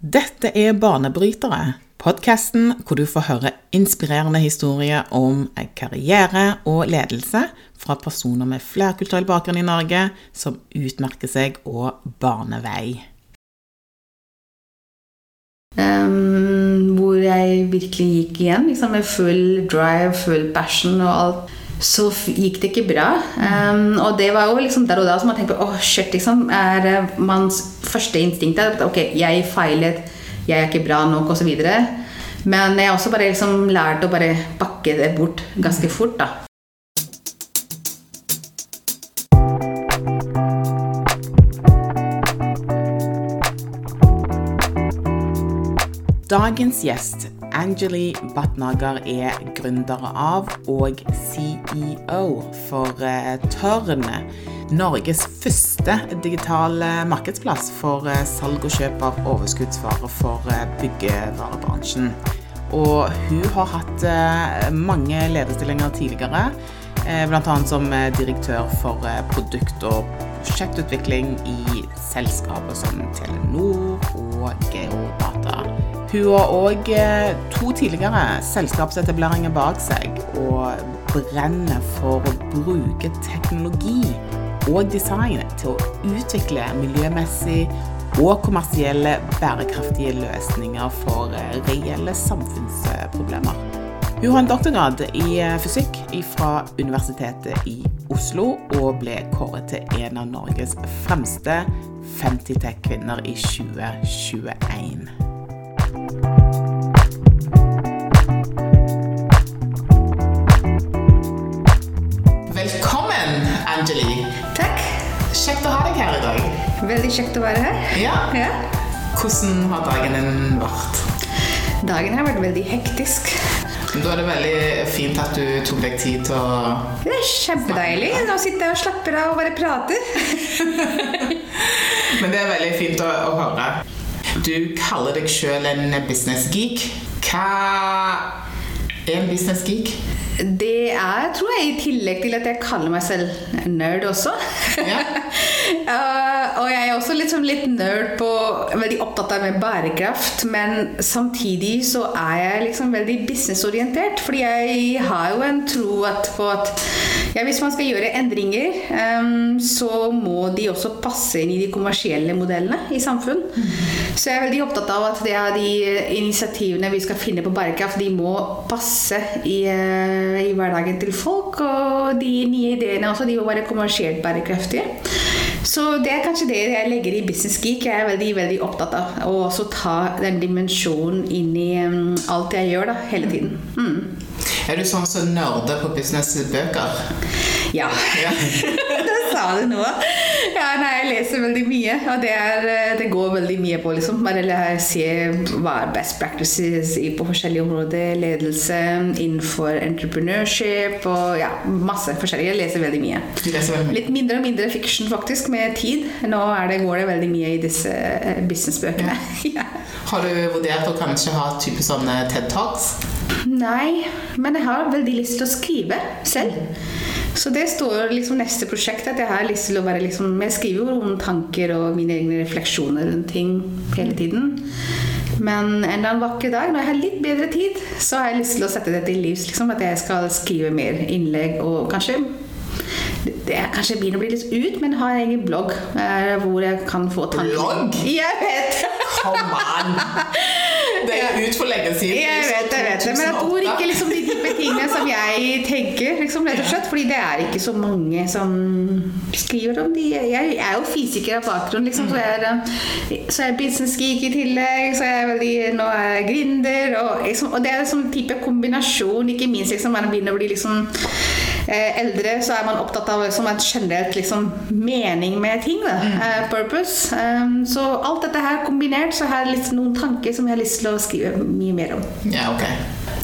Dette er Banebrytere, podkasten hvor du får høre inspirerende historier om karriere og ledelse fra personer med flerkulturell bakgrunn i Norge som utmerker seg og baner. Um, hvor jeg virkelig gikk igjen liksom med full drive, full passion og alt så gikk det ikke bra. Um, og det var jo liksom der og da som man tenkte åh, oh, shit, liksom. Er manns første instinkt at ok, jeg feilet, jeg er ikke bra nok, osv. Men jeg har også bare liksom lært å bare bakke det bort ganske fort, da. Dagens gjest Angeli Batnager er gründer av og CEO for eh, Tørn. Norges første digitale markedsplass for eh, salg og kjøp av overskuddsvarer for eh, byggevarebransjen. Og hun har hatt mange lederstillinger tidligere, bl.a. som direktør for produkt- og prosjektutvikling i selskaper som Telenor og Geodata. Hun har òg to tidligere selskapsetableringer bak seg, og brenner for å bruke teknologi og design til å utvikle miljømessig og kommersielle bærekraftige løsninger for eh, reelle samfunnsproblemer. Hun har en doktorgrad i eh, fysikk fra Universitetet i Oslo, og ble kåret til en av Norges fremste 50 tech-kvinner i 2021. Velkommen, Angeli. Takk. Kjekt å ha deg her i dag. Veldig kjekt å være her. Ja. ja. Hvordan har dagen din vært? Dagen har vært veldig hektisk. Da er det veldig fint at du tok deg tid til å Det er kjempedeilig. Nå sitter jeg og slapper av og bare prater. Men det er veldig fint å, å høre. Du kaller deg sjøl en business geek. Hva er en business geek? Det er, tror jeg, i tillegg til at jeg kaller meg selv nerd også. Ja. uh, og jeg er også liksom litt nerd på Veldig opptatt av bærekraft. Men samtidig så er jeg liksom veldig businessorientert. Fordi jeg har jo en tro at på at ja, hvis man skal gjøre endringer, um, så må de også passe inn i de kommersielle modellene i samfunn. Så jeg er veldig opptatt av at det er de initiativene vi skal finne på bærekraft, de må passe i uh, i hverdagen til folk. Og de nye ideene også, de må være kommersielt bærekraftige. Så det er kanskje det jeg legger i Business Geek. Jeg er veldig veldig opptatt av å også ta den dimensjonen inn i um, alt jeg gjør da, hele tiden. Mm. Er du sånn som nerder på businessbøker? Ja. ja. sa du nå. Ja, nei, jeg leser veldig mye, og det, er, eh, det går veldig mye på liksom. Bare se hva er best practices på forskjellige områder. Ledelse innenfor entrepreneurship og ja, masse forskjellig. Jeg leser veldig mye. Litt mindre og mindre fiction faktisk, med tid. Nå det, går det veldig mye i disse eh, businessbøkene. ja. Har du vurdert å kanskje ha type sånne TED Talks? Nei, men jeg har veldig lyst til å skrive selv. Så det står liksom neste prosjekt at jeg har lyst til å være liksom Jeg skriver jo noen tanker og mine egne refleksjoner rundt ting hele tiden. Men en eller annen vakker dag, når jeg har litt bedre tid, så har jeg lyst til å sette det til livs. Liksom, at jeg skal skrive mer innlegg og kanskje det er kanskje begynner å bli litt ut, men har en egen blogg eh, hvor jeg kan få tanker. Blogg? Jeg vet! Come on! Det er ut for lenge siden. Jeg vet, jeg vet det, men jeg tror ikke liksom de type tingene som jeg tenker, liksom, rett og slett. Fordi det er ikke så mange som skriver om de. Jeg er jo fysiker av bakgrunn, liksom, så jeg er, så jeg er business geek i tillegg. Så jeg er veldig, nå er jeg gründer. Og, liksom, og det er en sånn type kombinasjon, ikke minst liksom, man begynner å bli liksom Eh, eldre så er man opptatt av som et generelt liksom, mening med ting. Mm. Uh, purpose. Um, så alt dette her kombinert, så har jeg noen tanker som jeg har lyst til å skrive mye mer om. Ja, ok.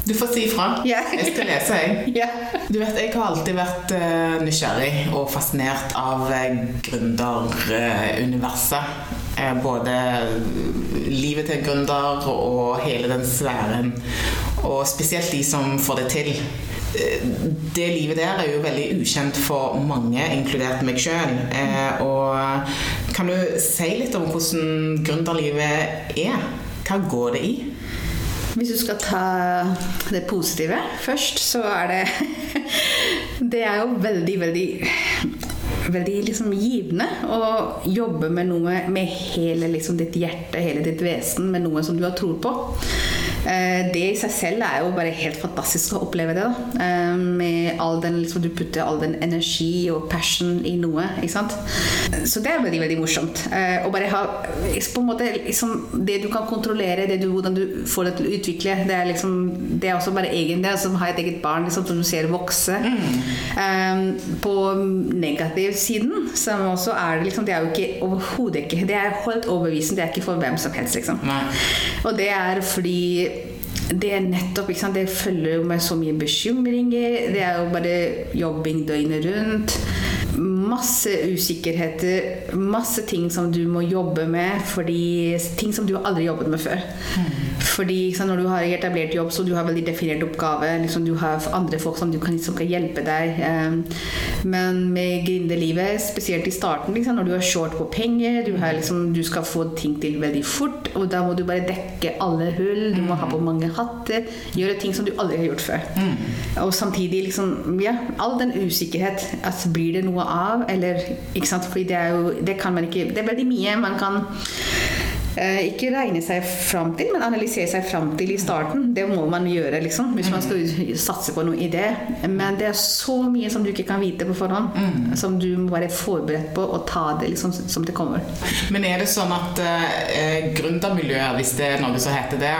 Du får si ifra. Yeah. Jeg skal lese, jeg. Yeah. Du vet, Jeg har alltid vært uh, nysgjerrig og fascinert av uh, gründeruniverset. Uh, både livet til en gründer og hele den sfæren. Og spesielt de som får det til det livet der er jo veldig ukjent for mange, inkludert meg sjøl. Eh, Kan du si litt om hvordan gründerlivet er? Hva går det i? Hvis du skal ta det positive først, så er det Det er jo veldig, veldig veldig liksom givende å jobbe med noe med hele liksom ditt hjerte, hele ditt vesen, med noe som du har tro på. Eh, det i seg selv er jo bare helt fantastisk å oppleve det. da eh, Med all den liksom, Du putter all den energi og passion i noe. Ikke sant? Så det er veldig veldig morsomt. Å bare ha på en måte liksom, Det du kan kontrollere, det du, hvordan du får det til å utvikle, det er liksom Det er også bare egen det. Altså, ha et eget barn liksom, som du ser vokse. Mm. På negativsiden som også er det liksom Det er jo ikke overhodet ikke Det er helt overbevisende. Det er ikke for hvem som helst, liksom. Nei. Og det er fordi det er nettopp ikke sant? Det følger jo med så mye bekymringer. Det er jo bare jobbing døgnet rundt. Masse usikkerheter, masse ting som du må jobbe med. Fordi Ting som du aldri jobbet med før. Mm. Fordi sant, Når du har etablert jobb, så du har veldig definert oppgave. Liksom, du har andre folk som, kan, som kan hjelpe deg. Um, men med gründerlivet, spesielt i starten, liksom, når du er short på penger, du, har, liksom, du, skal få ting til veldig fort, og da må du bare dekke alle hull. Du må ha på mange hatter. Gjøre ting som du aldri har gjort før. Mm. Og samtidig liksom, ja, all den usikkerhet. Altså, blir det noe av, eller ikke sant? Fordi det er jo Det kan man ikke Det er veldig mye man kan ikke regne seg fram til, men analysere seg fram til i starten. Det må man gjøre liksom, hvis man skal satse på noen idé. Men det er så mye som du ikke kan vite på forhånd. Mm. Som du må være forberedt på og ta det liksom, som det kommer. Men er det sånn at eh, gründermiljøer, hvis det er noe som heter det,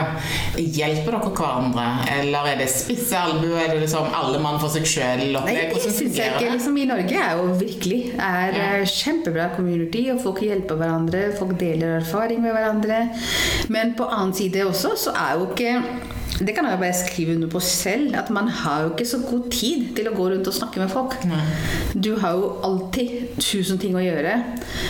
hjelper dere hverandre? Eller er det spisse albuer? Er det liksom alle mann for seg sjøl? Nei, det syns jeg ikke. Liksom, I Norge er jo virkelig er ja. Eh, kjempebra community, og folk hjelper hverandre. Folk deler erfaring med hverandre hverandre. Men på annen side også så er jo ikke det kan jeg bare skrive under på selv. At man har jo ikke så god tid til å gå rundt og snakke med folk. Nei. Du har jo alltid tusen ting å gjøre.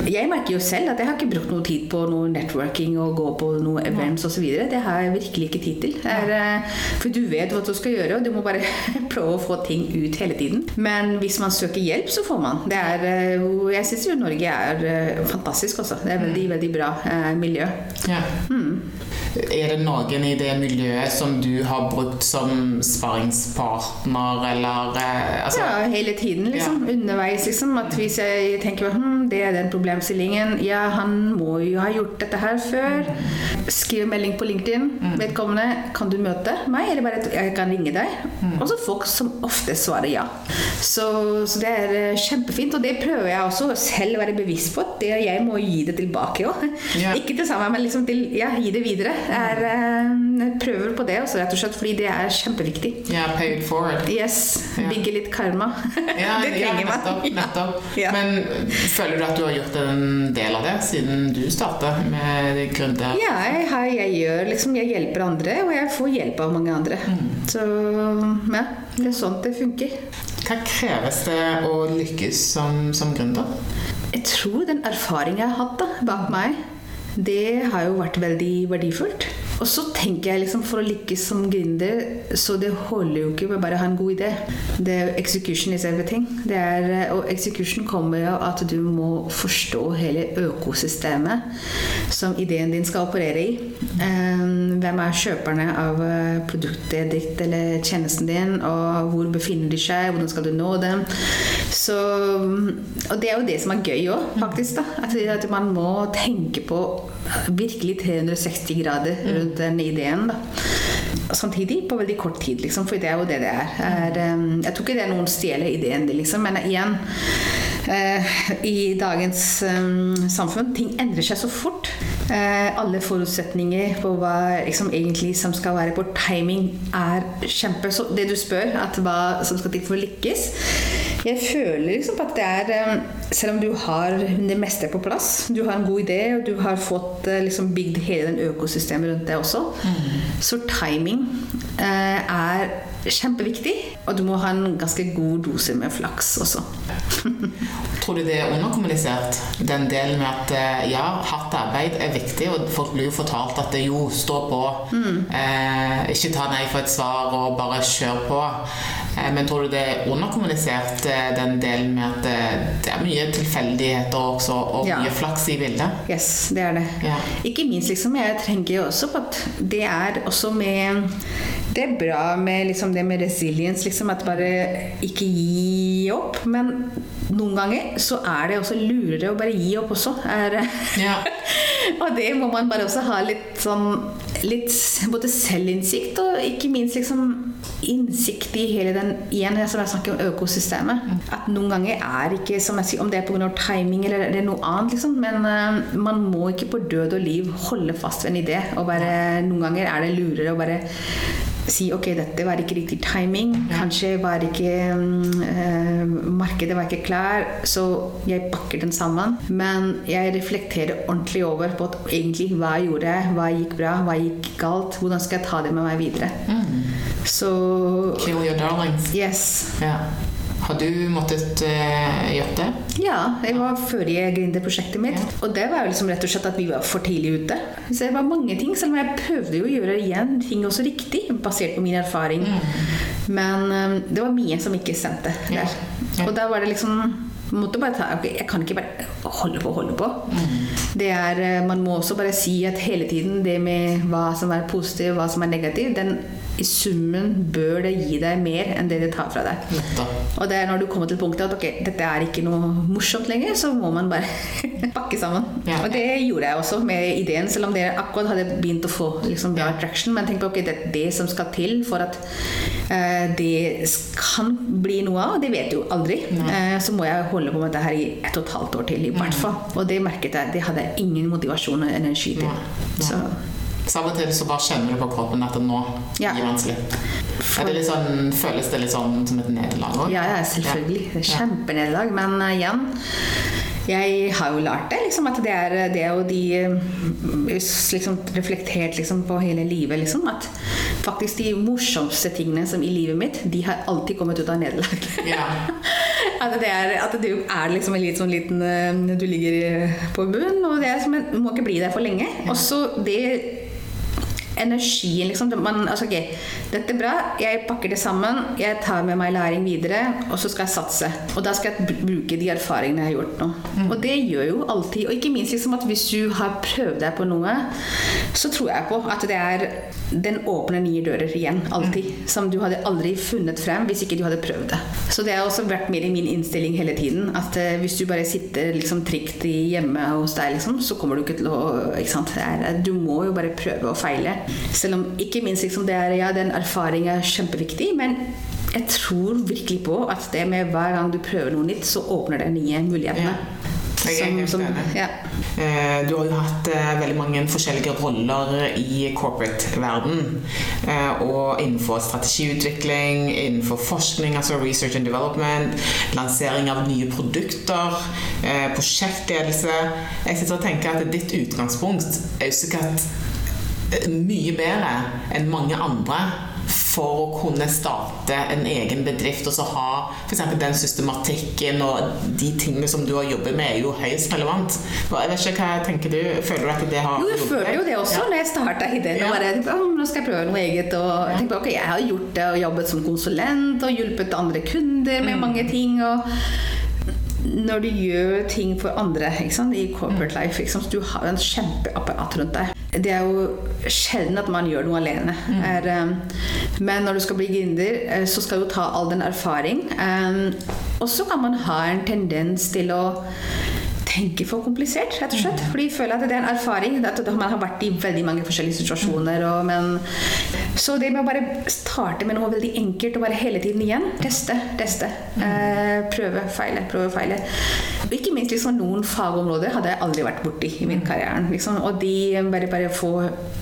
Jeg merker jo selv at jeg har ikke brukt noe tid på noe networking og gå på noe events osv. Det har jeg virkelig ikke tid til. Er, eh, for du vet hva du skal gjøre, og du må bare prøve å få ting ut hele tiden. Men hvis man søker hjelp, så får man. Det er, eh, jeg syns jo Norge er eh, fantastisk også. Det er veldig, mm. veldig bra miljø. Ja. Mm. Er det noen i det miljøet som du har brukt som sparingspartner, eller eh, altså, Ja, hele tiden, liksom. Ja. Underveis, liksom. At hvis jeg tenker hm, det er den problemstillingen Ja, han må jo ha gjort dette her før. Skriv melding på LinkedIn. Mm. Vedkommende, kan du møte meg, eller bare jeg kan ringe deg? Mm. Og så folk som ofte svarer ja. Så, så, det er eh, kjempefint, og det prøver jeg også selv å være bevisst på. Det jeg må gi det tilbake òg. Ja. Ikke til sammen, men liksom til, ja, gi det videre er uh, prøver på det også, rett og slett fordi det er kjempeviktig. Ja, yeah, pay it forward. Yes. Bygge litt karma. Ja, det trenger ja, nettopp, man. Nettopp. Ja. Men føler du at du har gjort en del av det siden du starta med gründer? Ja, jeg, jeg, gjør liksom Jeg hjelper andre, og jeg får hjelp av mange andre. Mm. Så ja, det er sånn det funker. Hva kreves det å lykkes som, som gründer? Jeg tror den erfaringen jeg har hatt da, bak meg det har jo vært veldig verdifullt. Og så tenker jeg liksom for å lykkes som gründer, så det holder jo ikke med bare å ha en god idé. Det er execution is everything. Er, og execution kommer jo at du må forstå hele økosystemet som ideen din skal operere i. Um, hvem er kjøperne av eh, produktet ditt eller tjenesten din, og hvor befinner de seg, hvordan skal du nå dem? Så, og det er jo det som er gøy òg, faktisk. da, at man må tenke på virkelig 360 grader rundt den ideen. da samtidig på veldig kort tid, liksom, for det er jo det det er. er um, jeg tror ikke det er noen stjeler ideen din, liksom, men igjen uh, I dagens um, samfunn ting endrer seg så fort. Uh, alle forutsetninger på hva liksom, egentlig som skal være på timing, er kjempe Så det du spør, at hva som skal til for å lykkes jeg føler liksom at det er um, Selv om du har det meste på plass, du har en god idé, og du har fått uh, liksom bygd hele den økosystemet rundt det også, mm. så timing eh, er kjempeviktig. Og du må ha en ganske god dose med flaks også. Tror du det er underkommunisert, den delen med at eh, ja, hardt arbeid er viktig, og folk blir jo fortalt at det jo står på, mm. eh, ikke ta nei for et svar og bare kjør på. Eh, men tror du det er underkommunisert, eh, den delen med at eh, det er mye tilfeldigheter også, og ja. mye flaks i bildet? Yes, det er det. Ja. Ikke minst liksom, jeg tenker også på at det er også med Det er bra med liksom det med resilience, liksom, at bare ikke gi opp. Men noen ganger så er det også lurere å bare gi opp også. Er, ja. og det må man bare også ha litt sånn litt både selvinnsikt og ikke minst liksom innsikt i hele den igjen som jeg snakker om økosystemet. At noen ganger er ikke som jeg sier, Om det er pga. timing eller det er noe annet, liksom, men uh, man må ikke på død og liv holde fast ved en idé. Og bare, noen ganger er det lurere å bare si ok, dette var ikke riktig timing. Kanskje var ikke uh, Markedet var ikke klar, så jeg pakker den sammen. Men jeg reflekterer ordentlig over på at egentlig hva jeg gjorde, hva gikk bra, hva gikk galt. Hvordan skal jeg ta det med meg videre. Mm. Så Kill your darlings. Yes. Ja. Har du måttet uh, gjøre det? Ja, jeg var forrige gründerprosjektet mitt. Ja. Og det var jo liksom rett og slett at vi var for tidlig ute. Så det var mange ting, selv om jeg prøvde jo å gjøre igjen ting også riktig, basert på min erfaring. Mm. Men um, det var mye som ikke stemte der. Ja. Ja. Og da var det liksom måtte bare ta, okay, Jeg kan ikke bare holde på og holde på. Mm. Det er, eh, man må også bare si at hele tiden det med hva som er positivt hva som er negativt, den i summen bør det gi deg mer enn det det tar fra deg. Og det er når du kommer til punktet at ok, dette er ikke noe morsomt lenger, så må man bare pakke sammen. Ja. Og det gjorde jeg også med ideen, selv om det akkurat hadde begynt å få liksom, bra traction. Men tenk på ok, det er det som skal til for at uh, det kan bli noe av. Det vet du aldri. Uh, så må jeg holde på med dette her i et og et halvt år til, i hvert fall. Og det merket jeg. Det hadde jeg ingen motivasjon og energi til. Så så av og til så bare kjenner du på kroppen at nå ja. gir man slipp. Det sånn, føles det litt sånn som et nederlag òg? Ja, ja, selvfølgelig. Ja. Kjempenederlag. Men uh, igjen jeg har jo lært det. Liksom, at det er det og de eh, liksom, Reflektert liksom, på hele livet. Liksom, at faktisk de morsomste tingene som i livet mitt, de har alltid kommet ut av nederlag. Ja. at, det er, at du er liksom en litt sånn liten eh, Du ligger på bunnen, og det er som en, må ikke bli der for lenge. Og så det energien, liksom. Man, altså, okay, dette er bra, jeg pakker det sammen, jeg tar med meg læring videre, og så skal jeg satse. Og da skal jeg bruke de erfaringene jeg har gjort nå. Mm. Og det gjør jo alltid. Og ikke minst liksom, at hvis du har prøvd deg på noe, så tror jeg på at det er Den åpner nye dører igjen, alltid. Mm. Som du hadde aldri funnet frem hvis ikke du hadde prøvd det. Så det har også vært mer i min innstilling hele tiden. At uh, hvis du bare sitter liksom trygt hjemme hos deg, liksom, så kommer du ikke til å ikke sant? Du må jo bare prøve og feile. Selv om ikke minst liksom, det er, ja, den erfaringen er kjempeviktig. Men jeg tror virkelig på at det med hver gang du prøver noe nytt, så åpner det nye mulighetene. Ja. Som, som, ja. Eh, du har jo hatt eh, veldig mange forskjellige roller i corporate-verden. Eh, og innenfor strategiutvikling, innenfor forskning, altså research and development, lansering av nye produkter, prosjektledelse. Jeg sitter og tenker at ditt utgangspunkt er jo sikkert mye bedre enn mange andre for å kunne starte en egen bedrift og så ha f.eks. den systematikken og de tingene som du har jobbet med, er jo høyst relevant. Jeg vet ikke, hva tenker du? Føler du at det har Jo, jeg føler jo det også ja. når jeg starta ideen. Ja. Bare, nå skal jeg prøve noe eget. Og jeg tenkte, ok, jeg har gjort det og jobbet som konsulent og hjulpet andre kunder med mm. mange ting. og når du gjør ting for andre i corporate mm. life, du har en kjempeapparat rundt deg det er jo sjelden at man gjør noe alene. Mm. Er, um, men når du skal bli gründer, uh, så skal du ta all den erfaring. Um, og så kan man ha en tendens til å tenker for komplisert, rett og slett. Fordi jeg føler at det er en erfaring. At man har vært i veldig mange forskjellige situasjoner. Og, men, så det med å bare starte med noe veldig enkelt og bare hele tiden igjen teste, teste. Eh, prøve, feile, prøve, feile. Ikke minst liksom, noen fagområder hadde jeg aldri vært borti i min karriere. Liksom. Og de bare, bare få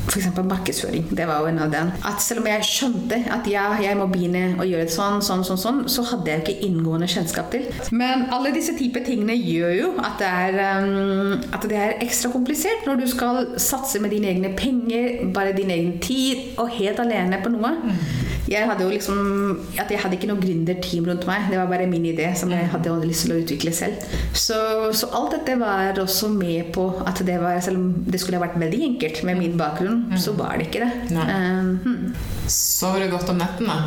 f.eks. markedsføring. Det var jo en av dem. At selv om jeg skjønte at ja, jeg må begynne å gjøre det sånn, sånn, sånn, sånn, så hadde jeg ikke inngående kjennskap til. Men alle disse typer tingene gjør jo at det er um, at det er ekstra komplisert når du skal satse med dine egne penger, bare din egen tid, og helt alene på noe. Jeg hadde jo liksom At jeg hadde ikke noe gründerteam rundt meg. Det var bare min idé som jeg hadde lyst til å utvikle selv. Så, så, alt dette var også med på at det var Selv om det skulle ha vært veldig enkelt med min bakgrunn, så var det ikke det. Um, hmm. Sover du godt om nettene?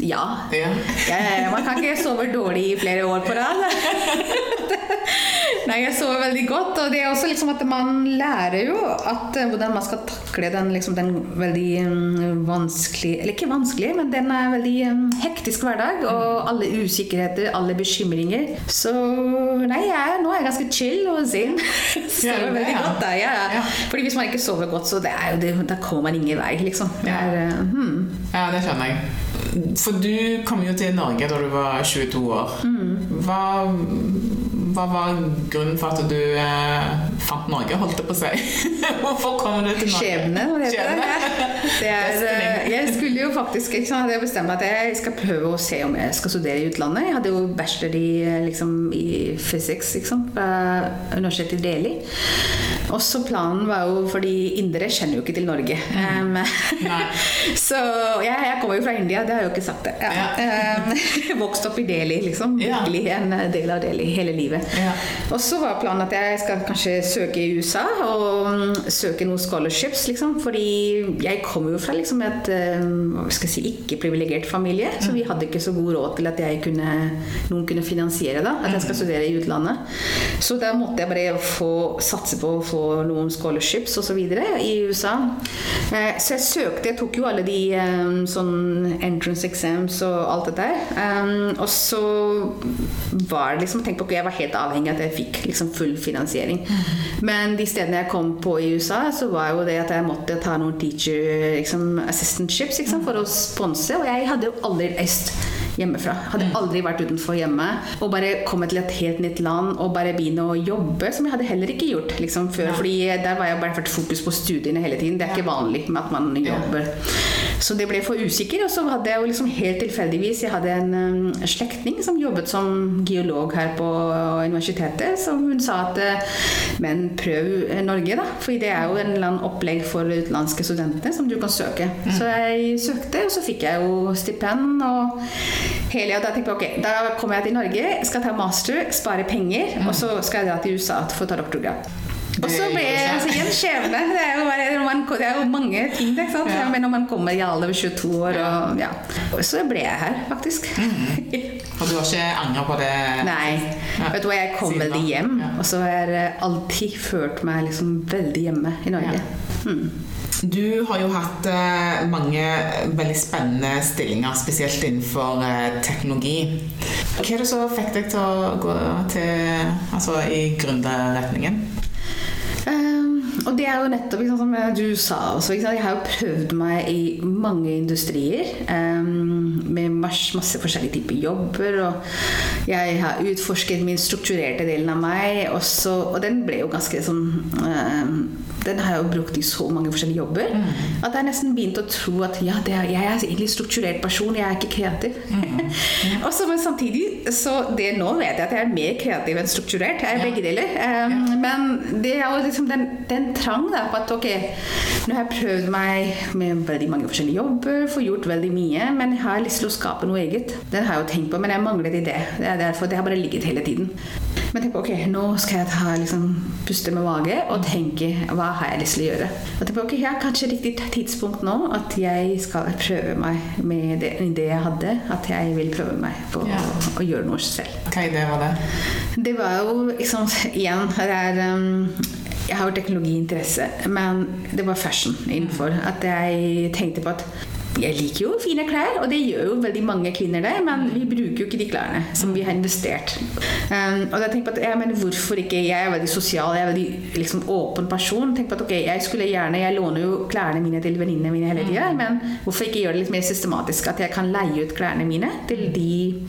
Ja. ja. man kan ikke sove dårlig i flere år på rad. Nei, jeg sover veldig godt. Og det er også liksom at man lærer jo at, eh, hvordan man skal takle den, liksom, den veldig um, vanskelig Eller ikke vanskelig, men den er veldig um, hektisk hverdag. Og alle usikkerheter, alle bekymringer. Så nei, jeg, nå er jeg ganske chill og zen. sover ja, veldig godt da. Ja. ja. Fordi hvis man ikke sover godt, så det er jo det, da kommer man ingen vei, liksom. Er, uh, hmm. Ja, det skjønner jeg. For du kom jo til Norge da du var 22 år. Mm. Hva hva var grunnen for at du eh, fant Norge, holdt jeg på å si? Hvorfor kom du til Norge? Skjebne, det. det er, eh, jeg skulle jo faktisk ikke sant, hadde jeg bestemt at jeg skal prøve å se om jeg skal studere i utlandet. Jeg hadde jo bachelor i, eh, liksom, i physics liksom, fra Universitetet i Delhi. Og så planen var jo fordi indere kjenner jo ikke til Norge. Mm. Um, så jeg, jeg, kommer jo fra India, det har jeg jo ikke sagt det. Ja. Ja. Um, vokst opp i Delhi, liksom. Virkelig en del av Delhi hele livet. Ja. Og så var planen at jeg skal kanskje søke i USA og mm, søke noen scholarships, liksom. Fordi jeg kommer jo fra liksom et eh, si, ikke-privilegert familie, så vi hadde ikke så god råd til at jeg kunne, noen kunne finansiere da, at jeg skal studere i utlandet. Så da måtte jeg bare få, satse på å få noen scholarships osv. i USA. Eh, så jeg søkte, jeg tok jo alle de um, sånn entrance exams og alt det der. Og så var det liksom Tenk på at jeg var helt helt avhengig av at jeg fikk liksom full finansiering. Men de stedene jeg kom på i USA, så var jo det at jeg måtte ta noen teacher liksom, assistantships liksom, for å sponse. Og jeg hadde jo aldri reist hjemmefra. Hadde mm. aldri vært utenfor hjemme. Og bare komme til et helt nytt land og bare begynne å jobbe, som jeg hadde heller ikke gjort liksom, før. Ja. Fordi der var jeg bare vært fokus på studiene hele tiden. Det er ikke vanlig med at man jobber. Så det ble for usikker. Og så hadde jeg jo liksom helt tilfeldigvis Jeg hadde en um, slektning som jobbet som geolog her på universitetet, som hun sa at uh, Men prøv Norge, da. For det er jo en eller annen opplegg for utenlandske studenter som du kan søke. Mm. Så jeg søkte, og så fikk jeg jo stipend. og hele og da tenkte jeg ok, da kommer jeg til Norge, skal ta master, spare penger, mm. og så skal jeg da til USA for å ta doktorgrad. Og så ble jeg altså, igjen skjebne. Det det er jo mange ting. Ikke sant? Ja. Men når man kommer i alder 22 år og ja. Så ble jeg her, faktisk. Mm. Og du har ikke angra på det? Nei. Ja. Vet du hva, Jeg kom veldig hjem, og så har jeg alltid følt meg liksom veldig hjemme i Norge. Mm. Du har jo hatt uh, mange veldig spennende stillinger, spesielt innenfor uh, teknologi. Hva er det som fikk deg til å gå til, altså, i gründerretningen? Og det er jo nettopp liksom, som du sa også. Jeg har jo prøvd meg i mange industrier. Um, med masse, masse, forskjellige typer jobber. Og jeg har utforsket min strukturerte delen av meg. Også, og den ble jo ganske sånn um, Den har jeg jo brukt i så mange forskjellige jobber mm. at jeg nesten begynte å tro at ja, er, jeg er egentlig strukturert person, jeg er ikke kreativ. Mm. Mm. og så, men samtidig, så det nå vet jeg at jeg er mer kreativ enn strukturert. Jeg er begge deler. Um, ja. Men det er jo liksom den, den trang da, på at ok, nå har jeg prøvd meg med veldig mange forskjellige jobber, får gjort veldig mye, men jeg har lyst til å skape noe eget. Den har jeg jo tenkt på, men jeg manglet idé. Det er derfor det har bare ligget hele tiden. Men tenk på, ok, nå skal jeg ta, liksom, puste med mage og tenke hva har jeg lyst til å gjøre. Og tenk på, ok, ja, Kanskje riktig tidspunkt nå at jeg skal prøve meg med det, det jeg hadde. At jeg vil prøve meg på ja. å, å, gjøre noe selv. Hva idé var det? Det var jo liksom, igjen det er um, jeg har teknologiinteresse, men det var fashion innenfor. At jeg tenkte på at jeg liker jo fine klær, og det gjør jo veldig mange kvinner det, men vi bruker jo ikke de klærne som vi har investert. Um, og da tenkte jeg på at ja, men hvorfor ikke Jeg er veldig sosial, jeg er veldig liksom, åpen person. Tenk på at ok, Jeg skulle gjerne, jeg låner jo klærne mine til venninnene mine hele tida, men hvorfor ikke gjøre det litt mer systematisk? At jeg kan leie ut klærne mine til de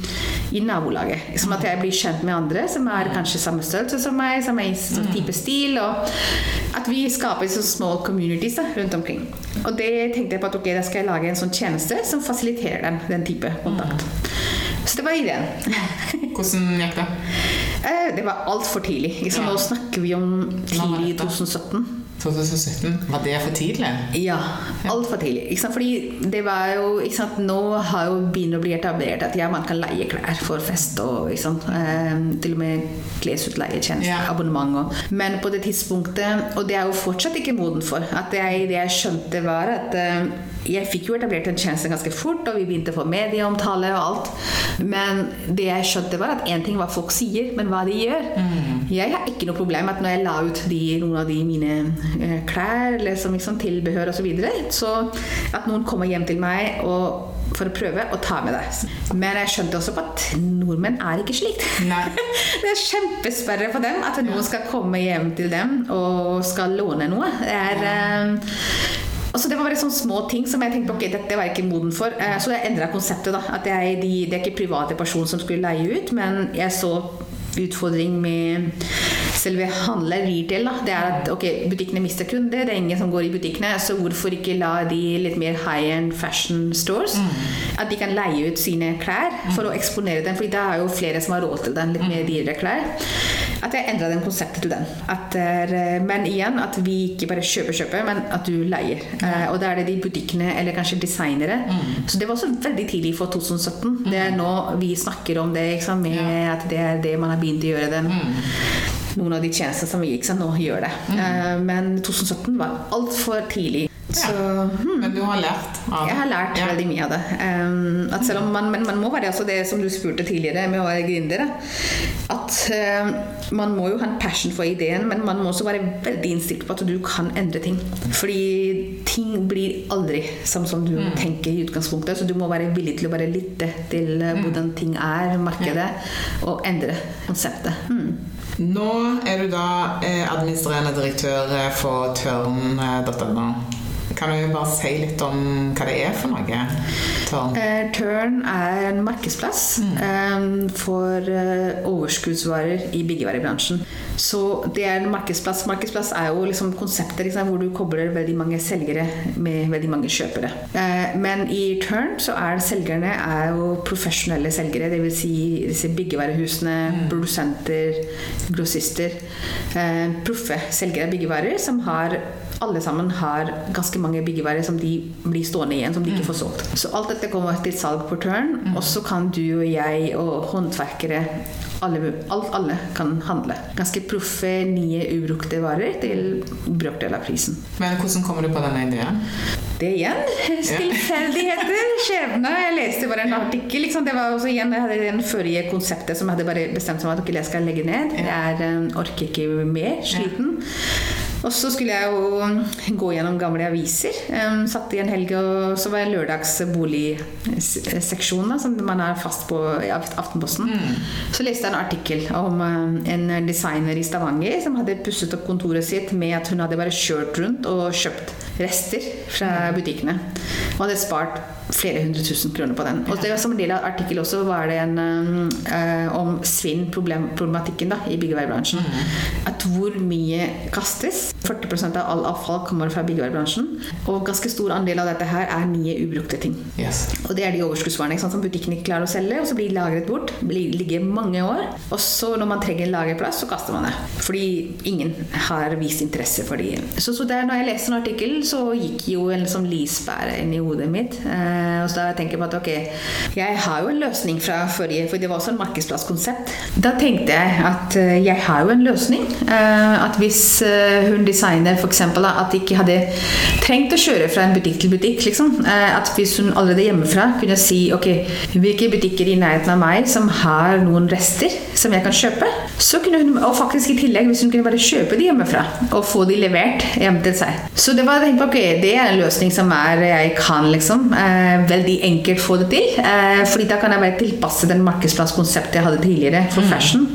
i nabolaget. Som at jeg blir kjent med andre som er kanskje samme størrelse som meg, samme type stil. Og at vi skaper så små communities da, rundt omkring. Og det tenkte jeg på at ok, da skal jeg lage en sånn tjeneste som fasiliterer dem den type kontakt. Så det var ideen. Hvordan gikk det? Eh, det var altfor tidlig. Liksom, nå snakker vi om tidlig i 2017. 2017. Var det for tidlig? Ja, altfor tidlig. Ikke sant? Fordi det var jo ikke sant? Nå har jo begynt å bli etablert at ja, man kan leie klær for fest og ikke sant? Um, til og med klesutleietjeneste, Ja. abonnement og Men på det tidspunktet, og det er jo fortsatt ikke moden for, at jeg, det jeg skjønte var at eh, jeg fikk jo etablert den tjenesten ganske fort, og vi begynte å få medieomtale og alt. Men det jeg skjønte, var at én ting hva folk sier, men hva de gjør. Jeg har ikke noe problem med at når jeg la ut de, noen av de mine eh, klær eller som liksom tilbehør osv., så, videre, så at noen kommer hjem til meg og for å prøve å ta med det. Men jeg skjønte også på at nordmenn er ikke slikt. Det er kjempesperre for dem at noen skal komme hjem til dem og skal låne noe. Det er eh, Altså det var bare sånne små ting som jeg tenkte ok, dette var jeg ikke moden for. Eh, Så jeg endra konseptet. da, at jeg, de, Det er ikke private personer som skulle leie ut, men jeg så utfordring med selve handler, retail. da, det er at ok, Butikkene mister kunder, det er ingen som går i butikkene. Så hvorfor ikke la de litt mer high-end fashion stores At de kan leie ut sine klær for å eksponere dem. fordi det er jo flere som har råd til den, litt mer dyrere klær. At jeg endra den konseptet til den. Er, eh, men igjen, at vi ikke bare kjøper, kjøper, men at du leier. Eh, og da er det de butikkene, eller kanskje designere. Så det var også veldig tidlig for 2017. Det er nå vi snakker om det, sant, med at det er det man har begynt å gjøre. den noen av de tjenestene som vi gikk, så nå gjør det. Eh, men 2017 var altfor tidlig. Så hmm, Men du har lært av jeg har lært Ja. veldig mye av det. Um, at selv om man, men man må være altså det som du spurte tidligere med å være gründer, at um, man må jo ha en passion for ideen, men man må også være veldig innstilt på at du kan endre ting. Fordi ting blir aldri sånn som du tenker i utgangspunktet, så du må være villig til å bare lytte til uh, hvordan ting er, markedet, og endre konseptet. Hmm. Nå er du da eh, administrerende direktør eh, for Tørn.no. Kan du bare si litt om hva det er for noe? Tørn. Eh, Turn er en markedsplass eh, for eh, overskuddsvarer i byggevarebransjen. Så det er en markedsplass. Markedsplass er jo liksom konseptet liksom, hvor du kobler veldig mange selgere med veldig mange kjøpere. Eh, men i Tørn så er selgerne er jo profesjonelle selgere. Dvs. Si disse byggevarehusene, produsenter, grossister. Eh, proffe selgere av byggevarer som har alle sammen har ganske mange byggevarer som de blir stående igjen, som de ikke får solgt. Så alt dette kommer til salg på Turn, og så kan du og jeg og håndverkere alle, alt, alle kan handle. Ganske proffe, nye, ubrukte varer til brøkdel av prisen. Men hvordan kommer du på denne ideen? Det igjen, tilfeldigheter, skjebne. Jeg leste bare en artikkel. Liksom. Det var også igjen, jeg hadde den forrige konseptet som jeg hadde bare bestemt meg at dere jeg skal legge ned. Jeg er, um, orker ikke mer, sliten. Og så skulle jeg jo gå gjennom gamle aviser. Um, satt i en helg, og så var jeg lørdagsboligseksjonen, som man er fast på i Aftenposten. Aftenposten. Så leste jeg en artikkel om um, en designer i Stavanger som hadde pusset opp kontoret sitt med at hun hadde bare kjørt rundt og kjøpt rester fra butikkene. Og hadde spart flere hundre tusen kroner på den. Og det var som en del av artikkelen også var det en eh, om svinnproblematikken i byggevarebransjen. At hvor mye kastes. 40% av all avfall kommer fra byggevarebransjen. Og ganske stor andel av dette her er nye ubrukte ting. Yes. Og det er de overskuddsvarene som butikken ikke klarer å selge, og så blir de lagret bort. Blir, ligger mange år. Og så når man trenger en lagerplass, så kaster man det. Fordi ingen har vist interesse for de. Så, så der, når jeg leste en artikkel, så gikk jo en liksom lyspære inn i hodet mitt. Eh, og så da tenker jeg på at ok, jeg har jo en løsning fra forrige, for det var også en markedsplasskonsept. Da tenkte jeg at eh, jeg har jo en løsning. Eh, at hvis eh, hun designer f.eks. at de ikke hadde trengt å kjøre fra en butikk til butikk, liksom. Eh, at hvis hun allerede hjemmefra kunne si ok, hvilke butikker i nærheten av meg som har noen rester som jeg kan kjøpe, så kunne hun, og faktisk i tillegg hvis hun kunne bare kjøpe de hjemmefra og få de levert hjem til seg. Så det var ok, det er en løsning som er jeg kan liksom eh, veldig enkelt få det til. Eh, fordi da kan jeg bare tilpasse den markedsplasskonseptet jeg hadde tidligere for fashion.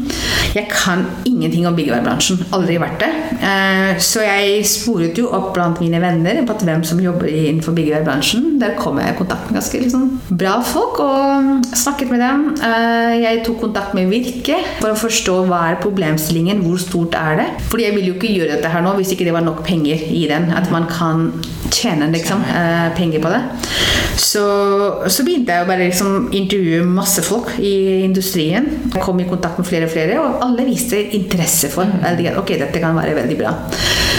Jeg kan ingenting om byggevarebransjen. Aldri vært det. Eh, så jeg sporet jo opp blant mine venner på at hvem som jobber innenfor byggevarebransjen. Der kom jeg i kontakt med ganske liksom, bra folk og snakket med dem. Eh, jeg tok kontakt med Virke for å forstå hva er problemstillingen, hvor stort er det. Fordi jeg ville jo ikke gjøre dette her nå hvis ikke det var nok penger i den. At man kan tjene liksom, eh, penger på det. Så, så begynte jeg å bare liksom intervjue masse folk i industrien. Jeg kom i kontakt med flere og flere, og alle viste interesse for veldig, Ok, dette kan være veldig bra.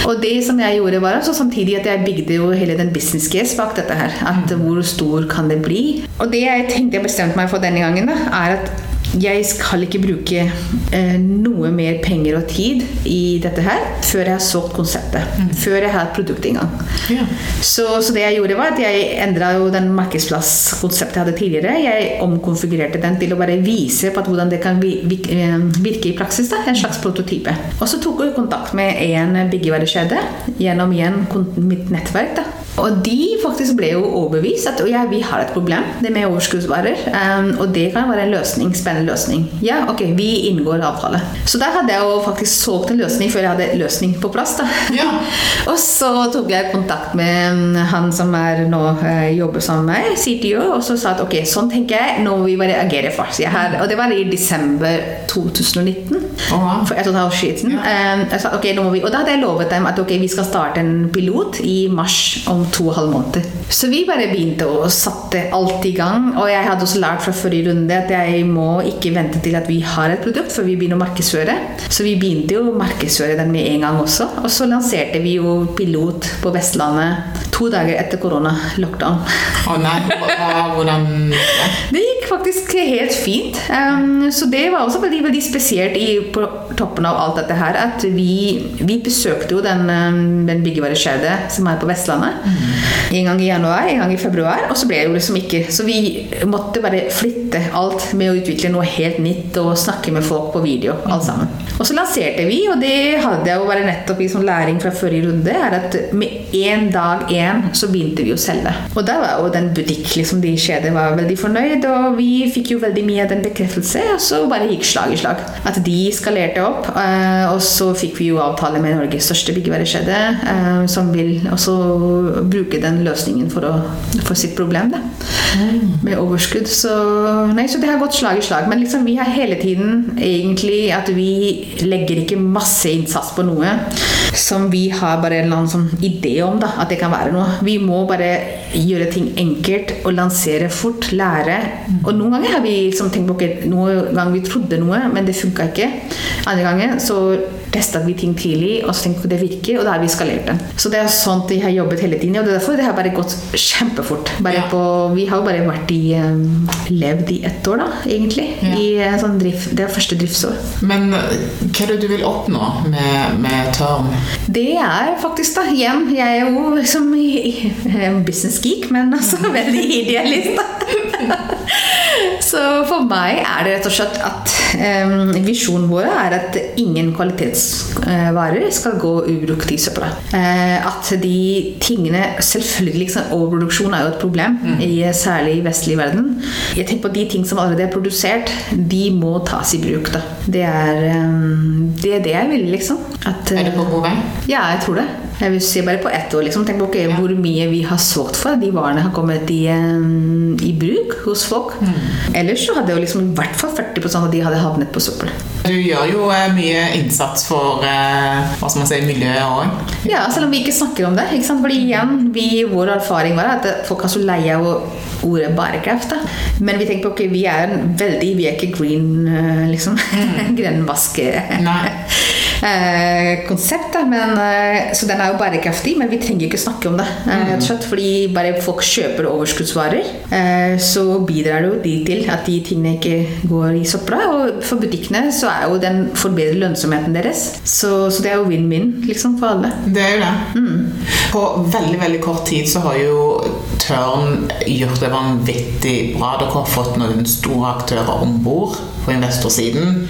Og det som jeg gjorde, var altså samtidig at jeg bygde jo hele den business case bak dette her. At hvor stor kan det bli? Og det jeg tenkte jeg bestemte meg for denne gangen, da, er at jeg skal ikke bruke eh, noe mer penger og tid i dette her før jeg har solgt konseptet. Mm. Før jeg har et produkt engang. Ja. Så, så, det jeg gjorde, var at jeg endra jo den markedsplasskonseptet jeg hadde tidligere. Jeg omkonfigurerte den til å bare vise på hvordan det kan eh, virke i praksis. Da, en slags prototype. Og så tok jeg kontakt med en byggevarekjede gjennom igjen mitt nettverk. da og de faktisk ble jo overbevist at ja, vi har et problem det med overskuddsvarer. Um, og det kan være en løsning, spennende løsning. Ja, ok, vi inngår avtale. Så der hadde jeg jo faktisk solgt en løsning før jeg hadde løsning på plass. da. Ja. og så tok jeg kontakt med han som er nå uh, jobber sammen med meg, CTO, og så sa at ok, sånn tenker jeg, nå må vi bare agere her, og det var i desember 2019. Oh. For et og et halvt år siden. Ja. Um, sa, okay, vi, og da hadde jeg lovet dem at ok, vi skal starte en pilot i mars om to og en halv måned. Så vi bare begynte å satte alt i gang. Og jeg hadde også lært fra forrige runde at jeg må ikke vente til at vi har et produkt før vi begynner å markedsføre. Så vi begynte jo å markedsføre den med en gang også. Og så lanserte vi jo pilot på Vestlandet to dager etter korona-lockdown. Å oh, nei, hvordan Det gikk faktisk helt fint. Um, så det var også veldig, veldig spesielt i, på toppen av alt dette her at vi, vi besøkte jo den, um, den byggevarekjedet som er på Vestlandet. Mm. En gang i januar, en gang i februar. Og så ble det jo liksom ikke Så vi måtte bare flytte alt med å utvikle noe helt nytt og snakke med folk på video. alt sammen. Og så lanserte vi, og det hadde jeg jo bare nettopp i sånn læring fra forrige runde, er at med én dag én så begynte vi å selge. Og da var jo den butikk, liksom de kjeder var veldig fornøyd, og vi fikk jo veldig mye av den bekreftelse, og så bare gikk slag i slag. At de skalerte opp, eh, og så fikk vi jo avtale med Norges største byggevarekjede, eh, som vil også bruke den løsningen for, å, for sitt problem, da. Mm. Med overskudd. Så, nei, så det har gått slag i slag. Men liksom, vi har hele tiden egentlig at vi legger ikke masse innsats på noe som vi har bare en eller annen sånn idé om da, at det kan være noe. Vi må bare gjøre ting enkelt og lansere fort, lære. Og noen ganger har vi liksom tenkt på okay, noen ganger vi trodde noe, men det funka ikke. Andre ganger så testa vi ting tidlig, og så tenkte vi at det virker, og da har vi skalert den. Så det er sånn vi har jobbet hele tiden, og det er derfor det har bare gått kjempefort. Bare ja. på, vi har jo bare vært i um, levd i ett år, da, egentlig. Ja. I eh, sånn drift, det er første driftsår. Men eh, hva er det du vil oppnå med, med Tørn? Det er faktisk, da, igjen Jeg er jo liksom business geek, men altså veldig idealist, da. Så for meg er det rett og slett at um, visjonen vår er at ingen kvalitetsvarer skal gå ubrukt i søpla. Uh, at de tingene Selvfølgelig liksom, overproduksjon er jo et problem, mm. i, særlig i vestlig verden. Jeg tenker på De ting som allerede er produsert, de må tas i bruk. Da. Det er um, det, er det jeg vil, liksom. At, uh, er det på god vei? Ja, jeg tror det. Jeg vil si bare på ett år. Liksom. Tenk på okay, ja. hvor mye vi har solgt for. De varene har kommet i, um, i bruk hos folk. Mm. Ellers så hadde jo liksom i hvert fall 40% av de hadde havnet på søppel. Du gjør jo eh, mye innsats for eh, hva skal man si, miljøet òg. Ja, selv om vi ikke snakker om det. Ikke sant? Fordi igjen, vi, vår erfaring var at folk er så lei av ordet bærekraft. Da. Men vi tenker på ok, vi er en veldig Vi er ikke green, eh, liksom. Mm. Grønnvaske. Eh, konsept. Da. Men, eh, så den er jo bærekraftig, men vi trenger ikke snakke om det. Eh, slett, Fordi bare folk kjøper overskuddsvarer, så bidrar det jo de til at de tingene ikke går i søpla. Og for butikkene så er jo den forbedrer lønnsomheten deres. Så, så det er jo vinn-vinn liksom, for alle. Det er jo det. Mm. På veldig, veldig kort tid så har jo Tørn gjort det vanvittig bra. Dere har fått noen store aktører om bord på investorsiden.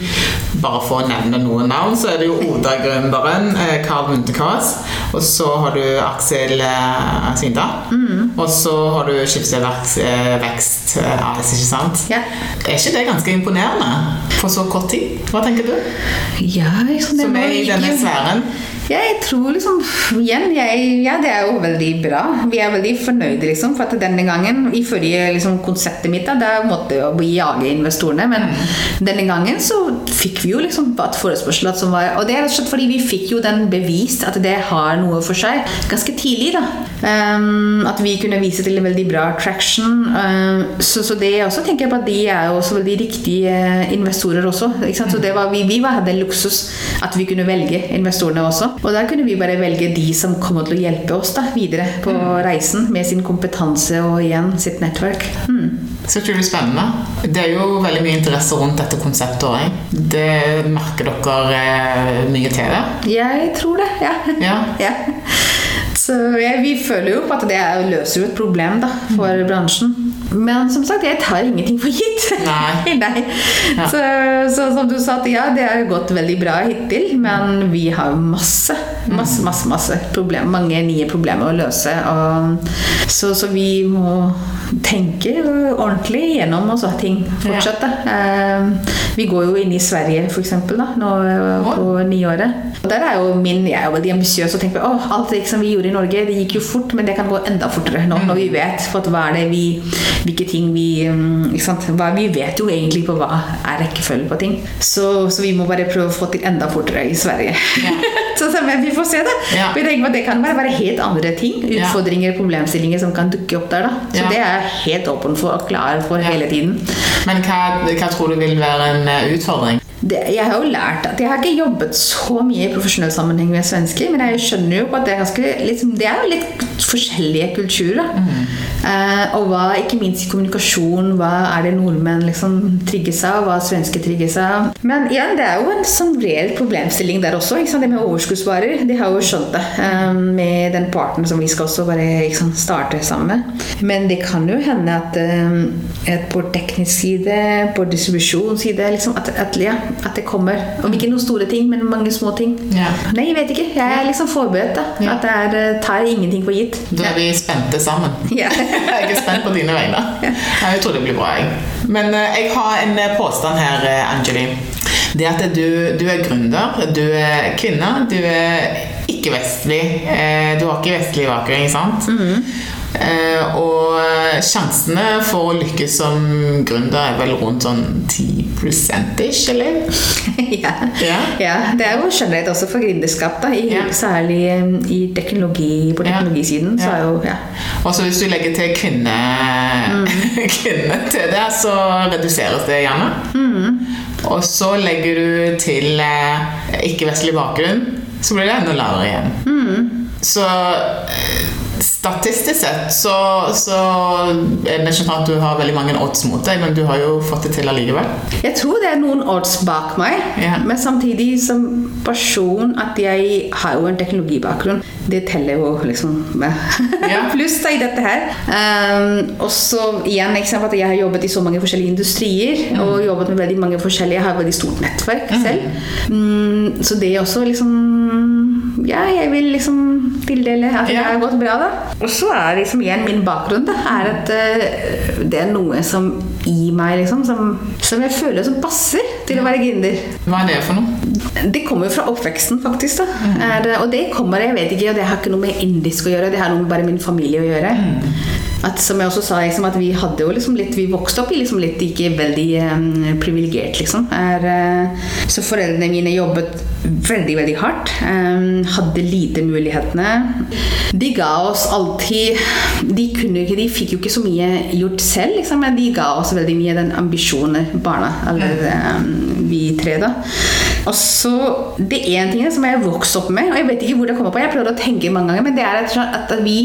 Bare for å nevne noen navn, så er det jo Oda-gründeren Carl eh, Muntekaas. Og så har du Aksel Svinda Mm. Og så har du Skipsvekst eh, AS, ikke sant? Ja. Er ikke det ganske imponerende på så kort tid? Hva tenker du? Ja, liksom, Som er i denne sfæren? Jeg tror liksom Igjen, jeg, ja, det er jo veldig bra. Vi er veldig fornøyde, liksom. For at denne gangen, i forrige liksom, konseptet mitt, da, måtte vi jage investorene. Men denne gangen så fikk vi jo liksom et forespørsel som var Og det er rett og slett fordi vi fikk jo den bevist at det har noe for seg ganske tidlig. da um, At vi kunne vise til en veldig bra traction. Um, så, så, det også tenker jeg på at de er jo også veldig riktige investorer også. Så det var, vi, vi hadde luksus at vi kunne velge investorene også. Og der kunne vi bare velge de som kommer til å hjelpe oss da, videre på reisen med sin kompetanse og igjen sitt nettverk. Mm. Så utrolig spennende. Det er jo veldig mye interesse rundt dette konseptet òg. Det merker dere eh, mye til det? Jeg tror det, ja. Ja. ja. Så ja, vi føler jo på at det er- løser jo et problem da, for bransjen. Men som sagt, jeg tar ingenting for gitt. Nei. Nei. Ja. Så, så som du sa, at ja, det har gått veldig bra hittil, men vi har masse, masse, masse, masse problem, mange nye problemer å løse. Og, så, så vi må tenke ordentlig gjennom også ting fortsatt. da. Eh, vi går jo inn i Sverige, for eksempel, da, nå eh, på nyåret. Og der er jo min, Jeg er veldig ambisiøs og tenker at alt det som vi gjorde i Norge, det gikk jo fort, men det kan gå enda fortere nå, når vi vet for at hva er det vi, hvilke ting vi mm? Hva, Vi vet jo egentlig på hva er rekkefølgen på ting. Så, så vi må bare prøve å få til enda fortere i Sverige. så, så, vi får se, da. Ja. Vi tenker at Det kan være, helt andre ting. Utfordringer, problemstillinger som kan dukke opp der. da. Så Ja. det er jeg helt åpen for og klar for hele tiden. Men hva, hva tror du vil være en eh, utfordring? Det, jeg har jo lært at jeg har ikke jobbet så mye i profesjonell sammenheng med svensker, men jeg skjønner jo at det er, ganske, liksom, det er jo litt forskjellige kulturer. Mm. Eh, og hva, ikke minst i kommunikasjon, hva er det nordmenn liksom trigges av, hva svensker trigges av. Men igjen, det er jo en sånn reell problemstilling der også. Det med overskuddsvarer, de har jo skjønt det eh, med den parten som vi skal også bare liksom, starte sammen med. Men det kan jo hende at, eh, på teknisk side, på distribusjonsside, liksom, at, at, ja, at det kommer. Om ikke noen store ting, men mange små ting. Ja. Nei, jeg vet ikke. Jeg er liksom forberedt. da. Ja. At det er, eh, tar ingenting for gitt. Da er vi spente sammen. Ja. jeg er spent på dine vegne. Jeg tror det blir bra. Jeg. Men eh, jeg har en eh, påstand her, eh, Angeli. Det at du, du er gründer, du er kvinne, du er ikke-vestlig. Du har ikke vestlig bakgrunn, ikke sant? Eh, Og sjansene for å lykkes som gründer er vel rundt sånn 10 ish, eller? ja. Ja. ja. Det er jo skjønnhet også for gründerskap, da. I, Ja. Særlig eh, i teknologi, på teknologisiden. Så Ja. jo ja. Og så hvis du legger til kvinne, kvinne til det, så reduseres det gjerne. Og så legger du til eh, ikke-vestlig bakgrunn, så blir det enda lavere igjen. Så eh, statistisk sett så, så er det ikke sånn at du har veldig mange odds mot deg, men du har jo fått det til allikevel. Jeg tror det er noen odds bak meg, yeah. men samtidig som person at jeg har jo en teknologibakgrunn. Det teller jo liksom Ja. pluss i dette her. Um, og så igjen eksempel, at jeg har jobbet i så mange forskjellige industrier Mm. og jobbet med veldig mange forskjellige Jeg har veldig stort nettverk selv. Mm, så det er også liksom Ja, jeg vil liksom tildele at det Ja. har gått bra, da. Og så er liksom igjen min bakgrunn da, er at uh, det er noe som i meg, liksom, som, som jeg føler som passer til å være gründer. Hva er det for noe? Det kommer jo fra oppveksten, faktisk. da. Er, og det kommer, jeg vet ikke, og det har ikke noe med indisk å gjøre, det har noe med bare min familie å gjøre. At, som jeg også sa, liksom, at vi hadde jo liksom litt Vi vokste opp i liksom litt ikke veldig um, privilegert, liksom. Er, uh, så foreldrene mine jobbet veldig, veldig hardt. Um, hadde lite mulighetene. De ga oss alltid De kunne ikke, de fikk jo ikke så mye gjort selv, liksom, men de ga oss veldig mye den ambisjonen, barna. Eller um, vi tre, da. Og så, Det er en ting som jeg vokste opp med, og jeg vet ikke hvor det kommer på. Jeg prøvde å tenke mange ganger, men det er at, at vi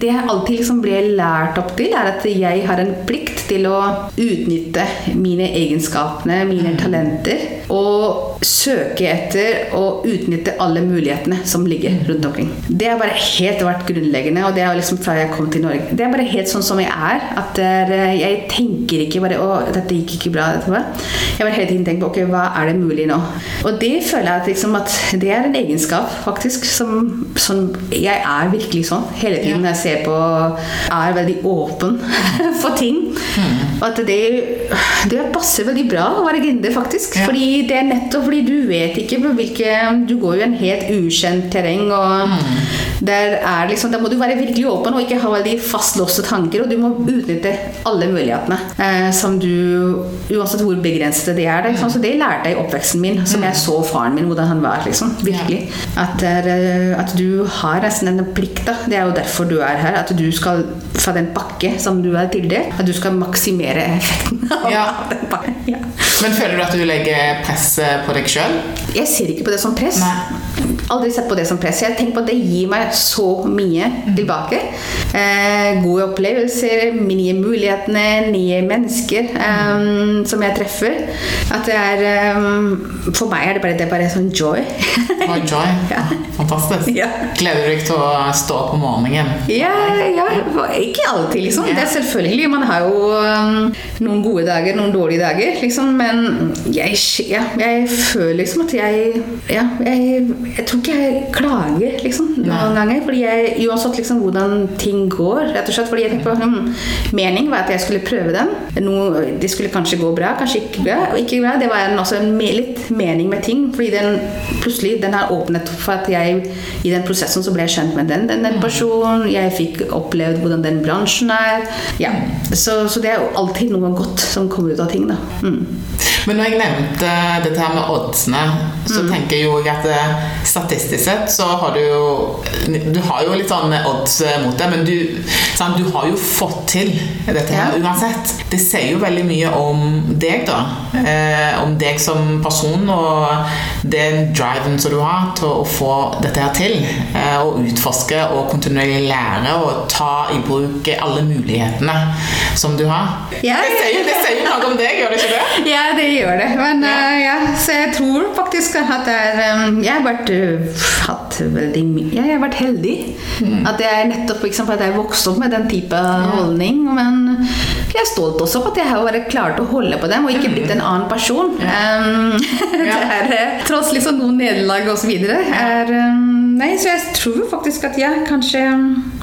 Det alltid liksom ble lært opp til, er at jeg har en plikt til å utnytte mine egenskapene, mine talenter, og søke etter og utnytte alle mulighetene som ligger rundt omkring. Det har bare helt vært grunnleggende, og det er liksom fra jeg kom til Norge. Det er bare helt sånn som jeg er. At er, jeg tenker ikke bare 'Å, dette gikk ikke bra'. Dette var. Jeg bare hele tiden tenker på 'Ok, hva er det mulig nå?' Og det føler jeg at, liksom, at det er en egenskap, faktisk, som, som Jeg er virkelig sånn hele tiden når jeg ser på Er veldig åpen for ting. Og at det, det passer veldig bra å være gründer, faktisk. Ja. Fordi det er nettopp fordi du vet ikke på hvilke Du går jo i en helt ukjent terreng, og der er liksom Da må du være virkelig åpen og ikke ha veldig fastlåste tanker, og du må utnytte alle mulighetene eh, som du Uansett hvor begrenset det er. Liksom. Så det lærte jeg i oppveksten min, som jeg så faren min, hvordan han var. liksom, Virkelig. At, det er, eh, at du har nesten en plikt. da, Det er jo derfor du er her. At du skal fra den pakke som du er tildelt, at du skal maksimere effekten av Ja. den pakken. Ja. Men føler du at du legger press på deg sjøl? Jeg ser ikke på det som press. Nei. Aldri sett på det som press. Jeg tenker på at det gir meg så mye tilbake. Eh, gode opplevelser, nye mulighetene, nye mennesker eh, som jeg treffer. At det er eh, For meg er det bare, det er bare sånn joy. Oh, joy. ja. Fantastisk. Ja. Gleder du deg til å stå opp om morgenen? Ja, ja, ikke alltid, liksom. Det er selvfølgelig. Man har jo um, noen gode dager, noen dårlige dager, liksom. Men jeg, ja, jeg føler liksom at jeg Ja, jeg, jeg tror ikke jeg klager, liksom, noen ganger. Fordi jeg, uansett liksom hvordan ting går, rett og slett fordi jeg tenker på hm, Mening var at jeg skulle prøve den. Noe, det skulle kanskje gå bra, kanskje ikke bra. Ikke bra. Det var en, også en, litt mening med ting. Fordi den plutselig den har åpnet for at jeg i den prosessen så ble jeg kjent med den, den, den personen. Jeg fikk opplevd hvordan den bransjen er. Ja. Så, så, det er jo alltid noe godt som kommer ut av ting. da. Mm. Men når jeg nevnte dette her med oddsene, så mm. tenker jeg jo at eh, statistisk sett så har du jo Du har jo litt sånn odds mot deg, men du, sant, du har jo fått til dette her ja. uansett. Det sier jo veldig mye om deg, da. Eh, om deg som person og den driven som du har til å få dette her til. Eh, og utforske og kontinuerlig lære og ta i bruk alle mulighetene som du har. Ja. Det, sier, det sier noe om deg, gjør det ikke det? Ja, det gjør det. Men ja. Uh, ja, så jeg tror faktisk at det er um, Jeg har vært, uh, hatt veldig mye Jeg har vært heldig. Mm. At jeg nettopp eksempel, at jeg vokste opp med den type ja. holdning. Men jeg er stolt også på at jeg har bare klart å holde på dem, og ikke blitt en annen person. Um, det er, tross liksom noen nederlag osv. er um, Nei, så jeg tror faktisk at jeg kanskje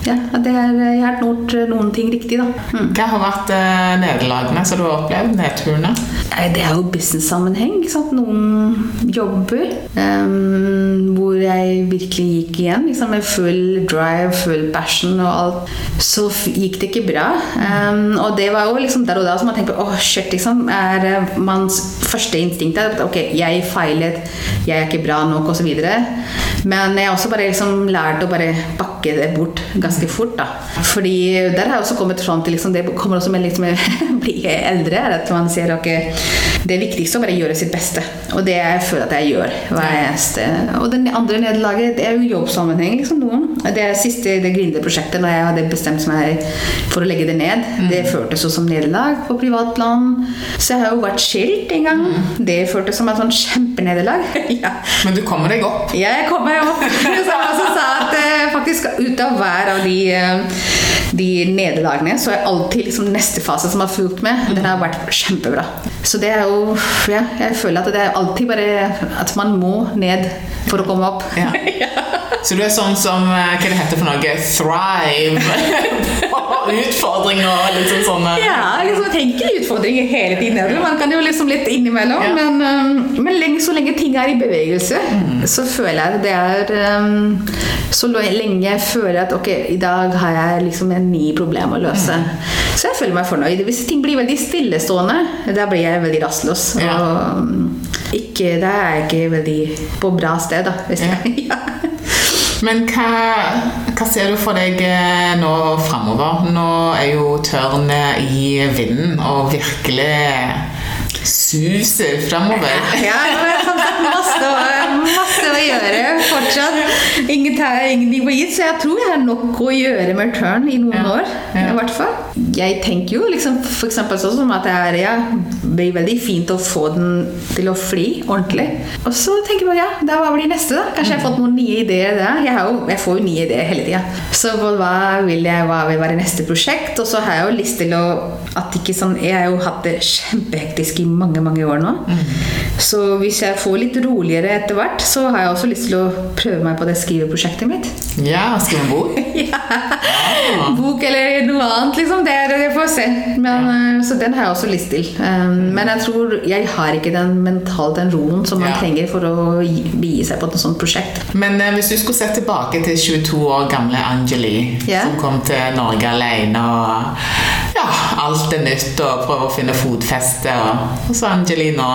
ja, det er, jeg har gjort noen ting riktig, da. Mm. Hva har vært eh, nederlagene som du har opplevd? Nedturene? Det er jo business-sammenheng. Noen jobber um, hvor jeg virkelig gikk igjen liksom, med full drive, full passion og alt. Så gikk det ikke bra. Um, og det var jo liksom der og da som man tenkte på oh, shit, liksom, er manns Mans første instinkt er at ok, jeg feilet, jeg er ikke bra nok, osv. Men jeg har også bare liksom lært å bare bakke det bort ganske fort. da. Fordi der har jeg også kommet fram til liksom, Det kommer også med liksom, bli eldre, at man ser okay, det viktigste er å bare gjøre sitt beste. Og det jeg føler at jeg gjør hver eneste Og det andre nederlaget det er jo jobbsammenheng. liksom noen. Det siste det Grinde-prosjektet, når jeg hadde bestemt meg for å legge det ned, mm. det føltes som nederlag på privatplan. Så jeg har jo vært skilt en gang. Mm. Det føltes som et sånn kjempenederlag. ja. Men du kommer deg opp? Ja, jeg kommer meg opp. Så jeg også sa at eh, faktisk ut av hver av de, eh, de nederlagene, så er alltid liksom neste fase som har fulgt med, den har vært kjempebra. Så det er jo Ja, jeg føler at det er alltid bare at man må ned for å komme opp. Ja. Så du er sånn som eh, Hva det heter for noe? Thrive utfordringer og litt sånn sånne Ja, liksom tenker utfordringer hele tiden. Man kan jo liksom litt innimellom. Ja. Men, um, men lenge, så lenge ting er i bevegelse, mm. så føler jeg det er um, Så lenge jeg føler at ok, i dag har jeg liksom en ny problem å løse. Mm. Så jeg føler meg fornøyd. Hvis ting blir veldig stillestående, da blir jeg veldig rastløs. Ja. Og um, ikke, da er jeg ikke veldig på bra sted, da. Hvis ja. jeg, ja. Men hva, hva, ser du for deg eh, nå framover? Nå er jo tørnet i vinden og virkelig suser framover. Ja, ja masse, masse, å gjøre fortsatt. Ingenting på gitt, så jeg tror jeg har nok å gjøre med return i noen ja, år. I hvert fall. Jeg tenker jo liksom f.eks. sånn som at det er ja, blir veldig fint å få den til å fly ordentlig. Og så tenker jeg bare ja, da hva blir neste, da? Kanskje jeg har fått noen nye ideer der. Jeg, jo, jeg får jo nye ideer hele tida. Så hva vil jeg, hva vil være neste prosjekt? Og så har jeg jo lyst til å at ikke sånn, Jeg har jo hatt det kjempehektisk i mange mange år nå. Mm. Så hvis jeg får litt roligere etter hvert, så har jeg også lyst til å prøve meg på det skriveprosjektet mitt. Ja, skrive en bok? ja. Ah. Bok eller noe annet, liksom. Det, er, det får vi se. Men, ja. Eh, så den har jeg også lyst til. Um, men jeg tror jeg har ikke den mentalt den roen som man ja. trenger for å begi seg på et sånt prosjekt. Men uh, hvis du skulle sett tilbake til 22 år gamle Angeli, yeah. som kom til Norge alene og ja, alt er nytt og prøver å finne fotfeste. Og, og så Angeli nå.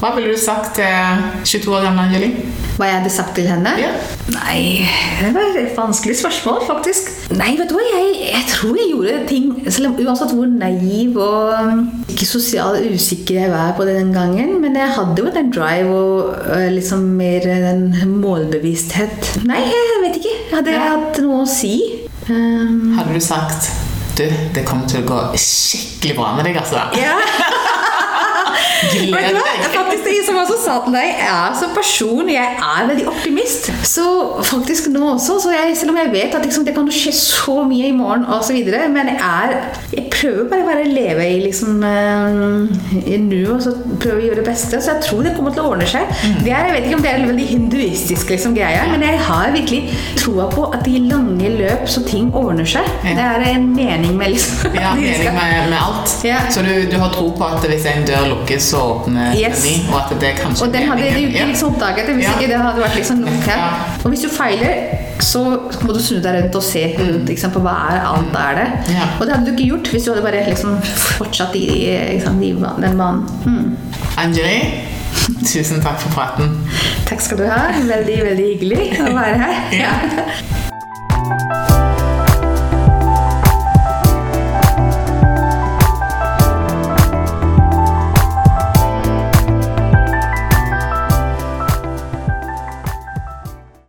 Hva ville du sagt til 22 år gamle Angeli? Hva jeg hadde sagt til henne? Ja. Nei, det var et vanskelig spørsmål, faktisk. Nei, vet du hva, jeg, jeg tror jeg gjorde ting selv om Uansett hvor naiv og ikke sosialt usikker jeg var på den gangen, men jeg hadde jo den drive og uh, liksom mer den målbevissthet. Nei, jeg vet ikke. Jeg hadde Ja. hatt noe å si. Um, Hadde du sagt du, det kommer til å gå skikkelig bra med deg, altså. ja. Gled deg. Faktisk det som også sa til deg, jeg er som person jeg er veldig optimist. Så faktisk nå også, så jeg, selv om jeg vet at liksom, det kan skje så mye i morgen osv., men jeg er Jeg prøver bare, å leve i liksom eh, i nuet og så prøve å gjøre det beste. Så jeg tror det kommer til å ordne seg. Det er, jeg vet ikke om det er en veldig hinduistisk liksom, greie, men jeg har virkelig troa på at i lange løp så ting ordner seg. Ja. Det er en mening med liksom Ja, mening med, med alt. Ja. Så du, du har tro på at hvis en dør lukkes, så åpner Yes. en og at det kanskje Og den hadde de ikke liksom oppdaget det hvis Ja. ikke det hadde vært liksom nok her. Og hvis du feiler, så må du snu deg rundt og se rundt liksom, på hva er alt er det. Ja. Og det hadde du ikke gjort hvis du hadde bare liksom fortsatt i liksom, i den banen. Hmm. Angeli, tusen takk for praten. Takk skal du ha. Veldig, veldig hyggelig å være her. Ja.